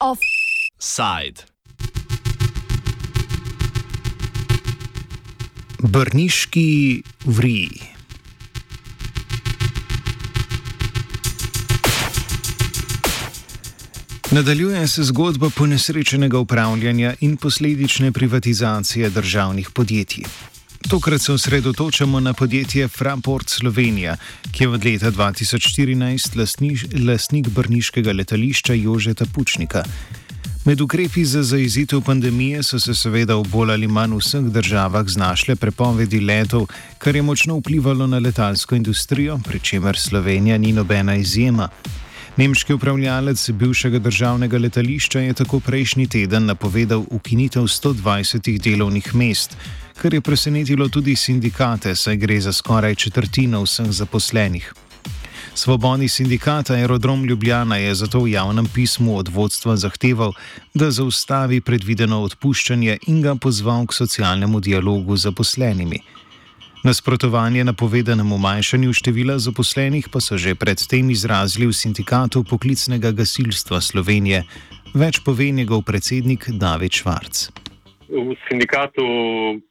Offside. Brniški vriji. Nadaljuje se zgodba ponesrečenega upravljanja in posledične privatizacije državnih podjetij. Tokrat se osredotočamo na podjetje Fraport Slovenija, ki je od leta 2014 lastniš, lastnik brniškega letališča Jožeta Pučnika. Med ukrepi za zaizitev pandemije so se seveda v bolj ali manj vseh državah znašle prepovedi letov, kar je močno vplivalo na letalsko industrijo, pri čemer Slovenija ni nobena izjema. Nemški upravljalec bivšega državnega letališča je tako prejšnji teden napovedal ukinitev 120 delovnih mest, kar je presenetilo tudi sindikate, saj gre za skoraj četrtino vseh zaposlenih. Svobodni sindikat Aerodrom Ljubljana je zato v javnem pismu od vodstva zahteval, da zaustavi predvideno odpuščanje in ga pozval k socialnemu dialogu z zaposlenimi. Nasprotovanje napovedanemu manjšanju števila zaposlenih pa so že predtem izrazili v sindikatu poklicnega gasilstva Slovenije, več pove njegov predsednik David Švarc. V sindikatu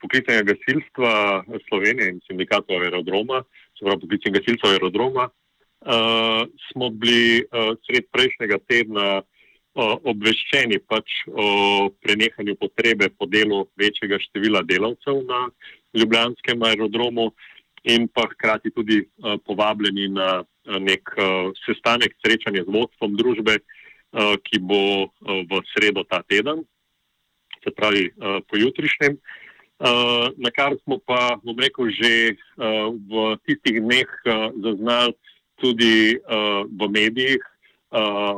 poklicnega gasilstva Slovenije in sindikatu aerodroma, se pravi poklicnega gasilstva aerodroma, uh, smo bili uh, sred prejšnjega tedna uh, obveščeni pač o prenehanju potrebe po delu večjega števila delavcev na Ljubljanskem aerodromu in pa hkrati tudi uh, povabljeni na uh, nek uh, sestanek, srečanje z vodstvom družbe, ki bo v sredo ta teden, se pravi pojutrišnjem. Na kar smo pa, bom rekel, že v tistih dneh zaznali tudi v medijih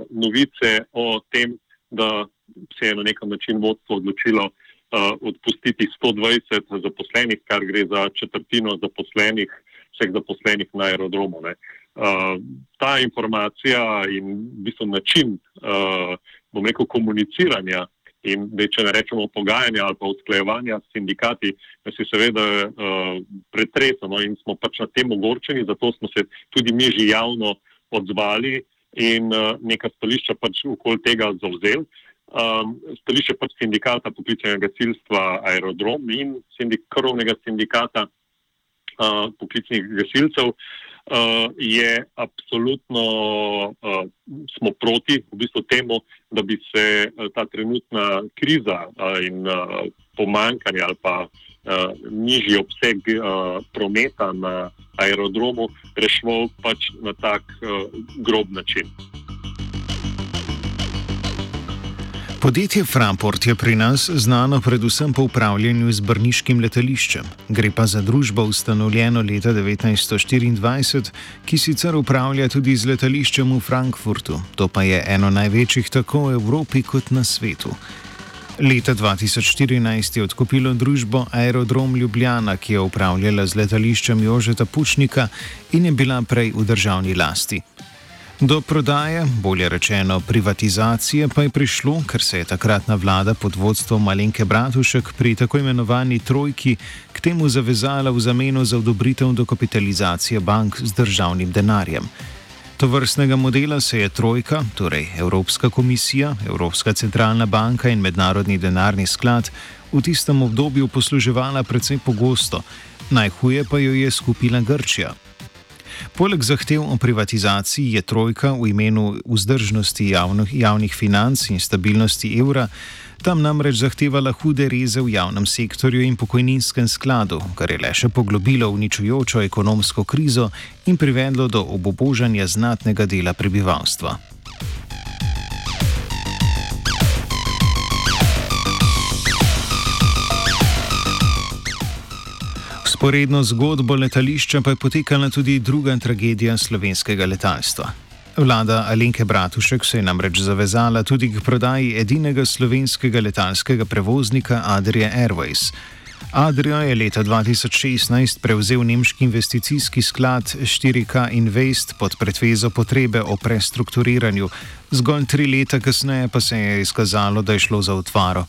novice o tem, da se je na nek način vodstvo odločilo odpustiti 120 zaposlenih, kar gre za četrtino zaposlenih, vseh zaposlenih na aerodromu. Uh, ta informacija in v bistvu način, uh, bom rekel, komuniciranja in da če ne rečemo pogajanja ali pa usklajevanja s sindikati, da se seveda uh, pretresamo in smo pač na tem ogorčeni, zato smo se tudi mi že javno odzvali in uh, neka stališča pač okoli tega zauzeli. Um, stališče pač sindikata poklicnega gasilstva Aerodrom in sindik, krovnega sindikata uh, poklicnih gasilcev uh, je absolutno, uh, smo proti v bistvu temu, da bi se uh, ta trenutna kriza uh, in uh, pomankanje ali pa uh, nižji obseg uh, prometa na aerodromu rešil pač na tak uh, grob način. Podjetje Framport je pri nas znano predvsem po upravljanju z brniškim letališčem. Gre pa za družbo ustanovljeno leta 1924, ki sicer upravlja tudi z letališčem v Frankfurtu. To pa je eno največjih tako v Evropi kot na svetu. Leta 2014 je odkupilo družbo Aerodrom Ljubljana, ki je upravljala z letališčem Jožeta Pučnika in je bila prej v državni lasti. Do prodaje, bolje rečeno privatizacije, pa je prišlo, ker se je takratna vlada pod vodstvom Malenke Bratušek pri tako imenovani trojki k temu zavezala v zameno za odobritev dokapitalizacije bank z državnim denarjem. To vrstnega modela se je trojka, torej Evropska komisija, Evropska centralna banka in Mednarodni denarni sklad, v tistem obdobju posluževala precej pogosto, najhuje pa jo je skupila Grčija. Poleg zahtev o privatizaciji je Trojka v imenu vzdržnosti javnih, javnih financ in stabilnosti evra tam namreč zahtevala hude reze v javnem sektorju in pokojninskem skladu, kar je le še poglobilo uničujočo ekonomsko krizo in privedlo do obobožanja znatnega dela prebivalstva. Sporedno zgodbo letališča pa je potekala tudi druga tragedija slovenskega letalstva. Vlada Alenke Bratušek se je namreč zavezala tudi k prodaji edinega slovenskega letalskega prevoznika Adria Airways. Adria je leta 2016 prevzel nemški investicijski sklad 4K Invest pod pretvezo potrebe o prestrukturiranju, zgolj tri leta kasneje pa se je izkazalo, da je šlo za utvaro.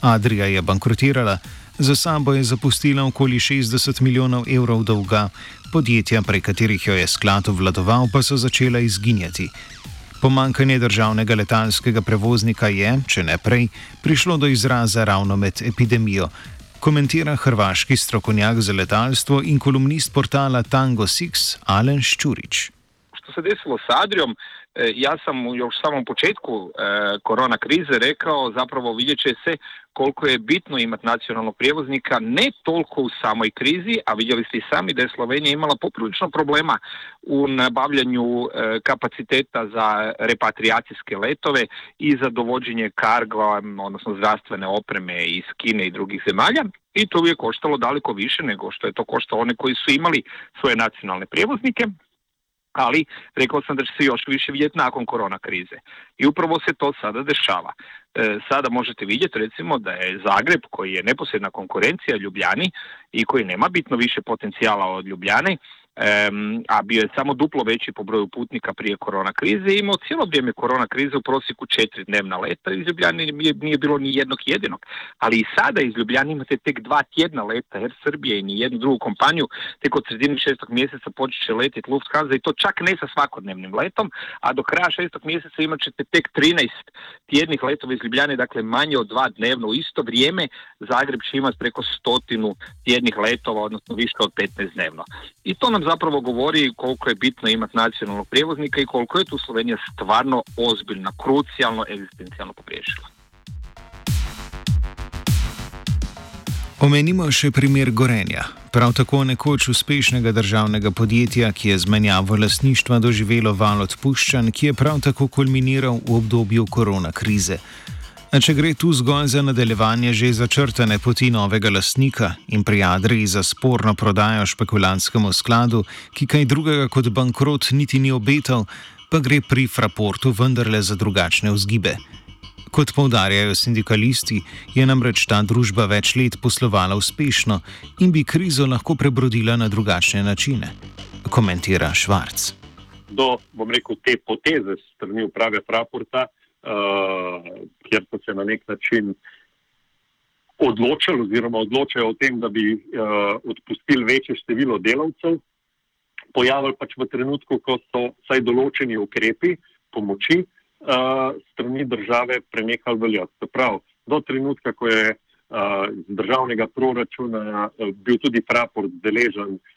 Adria je bankrotirala, Za sabo je zapustila okoli 60 milijonov evrov dolga, podjetja, prek katerih jo je sklad obvladoval, pa so začela izginjati. Pomankanje državnega letalskega prevoznika je, če ne prej, prišlo do izraza ravno med epidemijo, komentira hrvaški strokovnjak za letalstvo in kolumnist portala Tango Six Alen Ščurič. Što se desilo s Adrijom, ja sam još u samom početku e, korona krize rekao zapravo vidjet će se koliko je bitno imati nacionalnog prijevoznika, ne toliko u samoj krizi, a vidjeli ste i sami da je Slovenija imala poprilično problema u nabavljanju e, kapaciteta za repatriacijske letove i za dovođenje kargo, odnosno zdravstvene opreme iz Kine i drugih zemalja. I to je koštalo daleko više nego što je to koštalo one koji su imali svoje nacionalne prijevoznike ali rekao sam da će se još više vidjeti nakon korona krize. I upravo se to sada dešava. E, sada možete vidjeti recimo da je Zagreb koji je neposredna konkurencija Ljubljani i koji nema bitno više potencijala od Ljubljane, a bio je samo duplo veći po broju putnika prije korona krize i imao cijelo vrijeme korona krize u prosjeku četiri dnevna leta, iz Ljubljane nije, nije bilo ni jednog jedinog. Ali i sada iz Ljubljane imate tek dva tjedna leta Air Srbije i ni jednu drugu kompaniju, tek od sredine šestog mjeseca počet će letiti Lufthansa i to čak ne sa svakodnevnim letom, a do kraja šestog mjeseca imat ćete tek 13 tjednih letova iz Ljubljane, dakle manje od dva dnevno. U isto vrijeme Zagreb će imati preko stotinu tjednih letova, odnosno više od 15 dnevno. I to nam zapravo govori koliko je bitno imati nacionalnog prijevoznika i koliko je tu Slovenija stvarno ozbiljna, krucijalno, egzistencijalno pogriješila. Omenimo še primer Gorenja, prav tako nekoč uspešnega državnega podjetja, ki je z menjavo lasništva doživelo val odpuščanj, ki je prav tako kulminiral v obdobju korona krize. Če gre tu zgolj za nadaljevanje že začrtane poti novega lastnika in pri Adriji za sporno prodajo špekulantskemu skladu, ki kaj drugega kot bankrot niti ni obetal, pa gre pri Fraportu vendarle za drugačne vzgibe. Kot povdarjajo sindikalisti, je namreč ta družba več let poslovala uspešno in bi krizo lahko prebrodila na drugačne načine, komentira Švarc. Do, bom rekel, te poteze strani uprave Fraporta kjer so se na nek način odločili, oziroma odločajo o tem, da bi uh, odpustili večje število delavcev, pojavili pač v trenutku, ko so vsaj določeni ukrepi pomoči uh, strani države prenehali veljati. Prav, do trenutka, ko je uh, z državnega proračuna uh, bil tudi prapor deležen uh,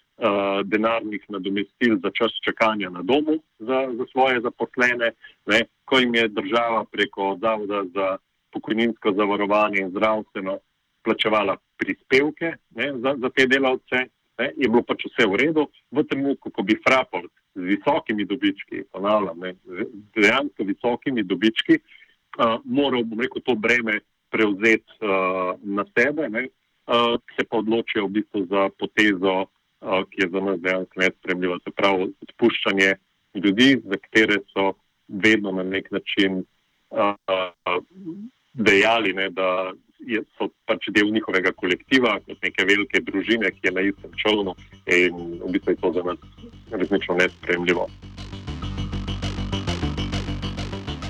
denarnih nadomestil za čas čakanja na domu za, za svoje zaposlene, ne, ko jim je država preko Zavoda za pokojninsko zavarovanje in zdravstveno plačevala prispevke ne, za, za te delavce, ne, je bilo pač vse v redu. V trenutku, ko bi Fraport z visokimi dobički, ponavljam, ne, dejansko visokimi dobički, uh, moral, bom rekel, to breme prevzeti uh, na sebe, ne, uh, se pa odločijo v bistvu za potezo ki je za nas dejansko nespremljivo. Se pravi, odpuščanje ljudi, za katere so vedno na nek način uh, dejali, ne, da je, so pač del njihovega kolektiva, kot neke velike družine, ki je na istem čovnu in v bistvu je to za nas resnično nespremljivo.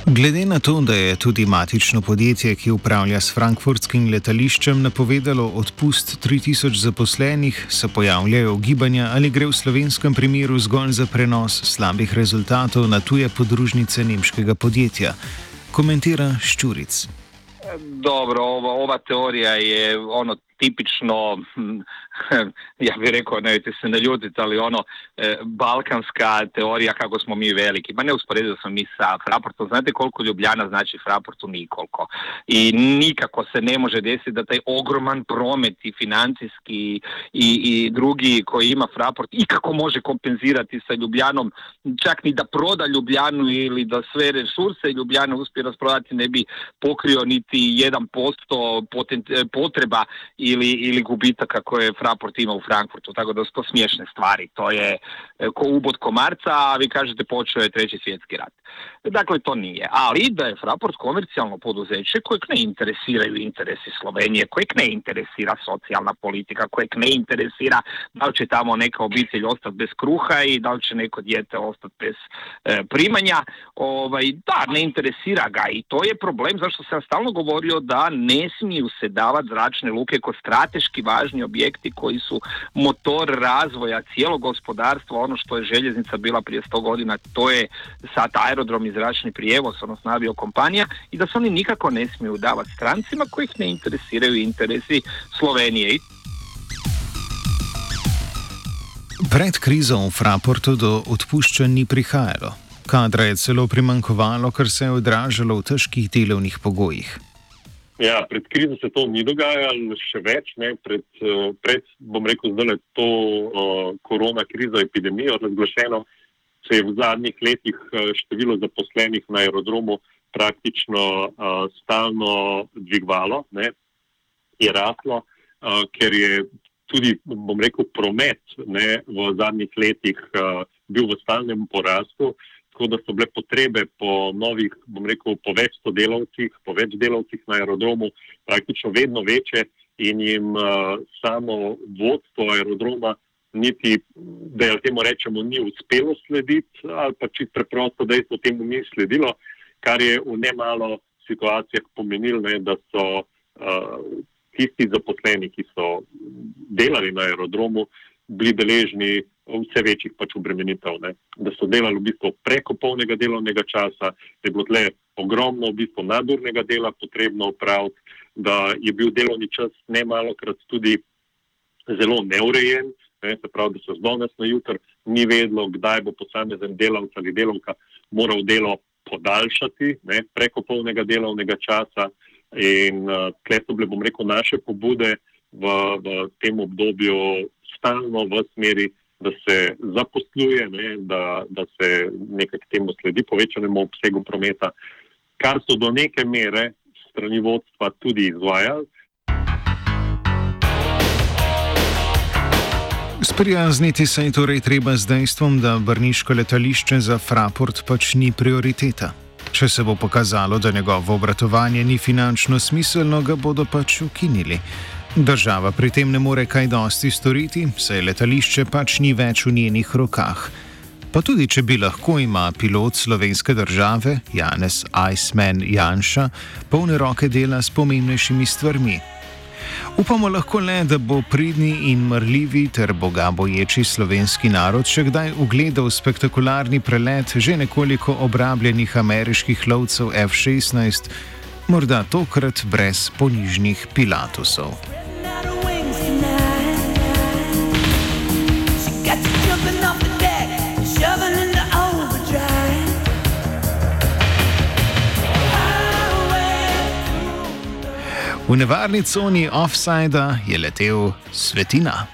Glede na to, da je tudi matično podjetje, ki upravlja s frankfurtskim letališčem, napovedalo odpust 3000 zaposlenih, se pojavljajo gibanja, ali gre v slovenskem primeru zgolj za prenos slabih rezultatov na tuje podružnice nemškega podjetja, komentira Ščuric. Dobro, ova, ova teorija je ono tipično, hm, ja bih rekao, nemojte se ne ljutiti, ali ono, e, balkanska teorija kako smo mi veliki. Ma ne usporedio sam mi sa Fraportom. Znate koliko Ljubljana znači Fraportu? Nikoliko. I nikako se ne može desiti da taj ogroman promet i financijski i, i drugi koji ima Fraport ikako može kompenzirati sa Ljubljanom. Čak ni da proda Ljubljanu ili da sve resurse Ljubljana uspije rasprodati ne bi pokrio niti 1% potreba ili, ili gubitaka koje Fraport ima u Frankfurtu, tako da su to smiješne stvari. To je e, ko ubod komarca, a vi kažete počeo je treći svjetski rat. Dakle, to nije. Ali da je Fraport komercijalno poduzeće kojeg ne interesiraju interesi Slovenije, kojeg ne interesira socijalna politika, kojeg ne interesira da li će tamo neka obitelj ostati bez kruha i da li će neko dijete ostati bez e, primanja. Ovaj, da, ne interesira ga i to je problem zašto sam stalno govorio da ne smiju se davati zračne luke ko strateški važni objekti koji su motor razvoja cijelog gospodarstva, ono što je željeznica bila prije 100 godina, to je sad aerodrom i zračni prijevoz, odnosno aviokompanija i da se oni nikako ne smiju davati strancima kojih ne interesiraju interesi Slovenije. Pred krizo v Fraportu do odpuščanj ni prihajalo. Kadra je celo primankovalo, kar se je odražalo v težkih delovnih pogojih. Ja, pred krizo se to ni dogajalo, še več. Pred, eh, pred, bom rekel, zdaj je to uh, korona kriza, epidemijo razglašeno, se je v zadnjih letih uh, število zaposlenih na aerodromu praktično uh, stalno dvigovalo, je raslo, uh, ker je tudi, bom rekel, promet ne, v zadnjih letih uh, bil v stalnem porastu. Uh, tako da so bile potrebe po novih, bom rekel, po več sto delavcih, po več delavcih na aerodromu praktično vedno večje in jim uh, samo vodstvo aerodroma niti, da jo temu rečemo, ni uspelo slediti ali pa čist preprosto dejstvo temu ni sledilo, kar je v nemalo situacijah pomenilo, ne, da so uh, tisti zaposleni, ki so delali na aerodromu, bili deležni vse večjih pač obremenitev. Ne. Da so delali v bistvu preko polnega delovnega časa, da je bilo tle ogromno v bistvu nadurnega dela potrebno upraviti, da je bil delovni čas ne malo krat tudi zelo neurejen, ne, se pravi, da se z danes na jutr ni vedlo, kdaj bo posamezen delavc ali delovka moral delo podaljšati ne, preko polnega delovnega časa. In uh, tle so bile, bom rekel, naše pobude v, v tem obdobju stalno v smeri da se zaposluje, ne, da, da se nekaj temu sledi, povečanemu obsegu prometa, kar so do neke mere strani vodstva tudi izvajali. Sprijazniti se je torej treba z dejstvom, da brniško letališče za Fraport pač ni prioriteta. Če se bo pokazalo, da njegovo obratovanje ni finančno smiselno, ga bodo pač ukinili. Država pri tem ne more kaj dosti storiti, saj letališče pač ni več v njenih rokah. Pa tudi, če bi lahko ima pilot slovenske države, Janez Iceman Janša, polne roke dela s pomembnejšimi stvarmi. Upamo lahko le, da bo pridni in mrljivi ter boga boječi slovenski narod še kdaj ugledal spektakularni prelet že nekoliko obrabljenih ameriških lovcev F-16, morda tokrat brez ponižnih pilatusov. V nevarni coni offsajda je letel svetina.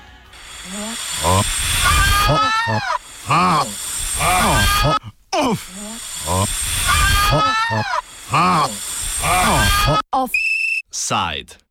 Offside.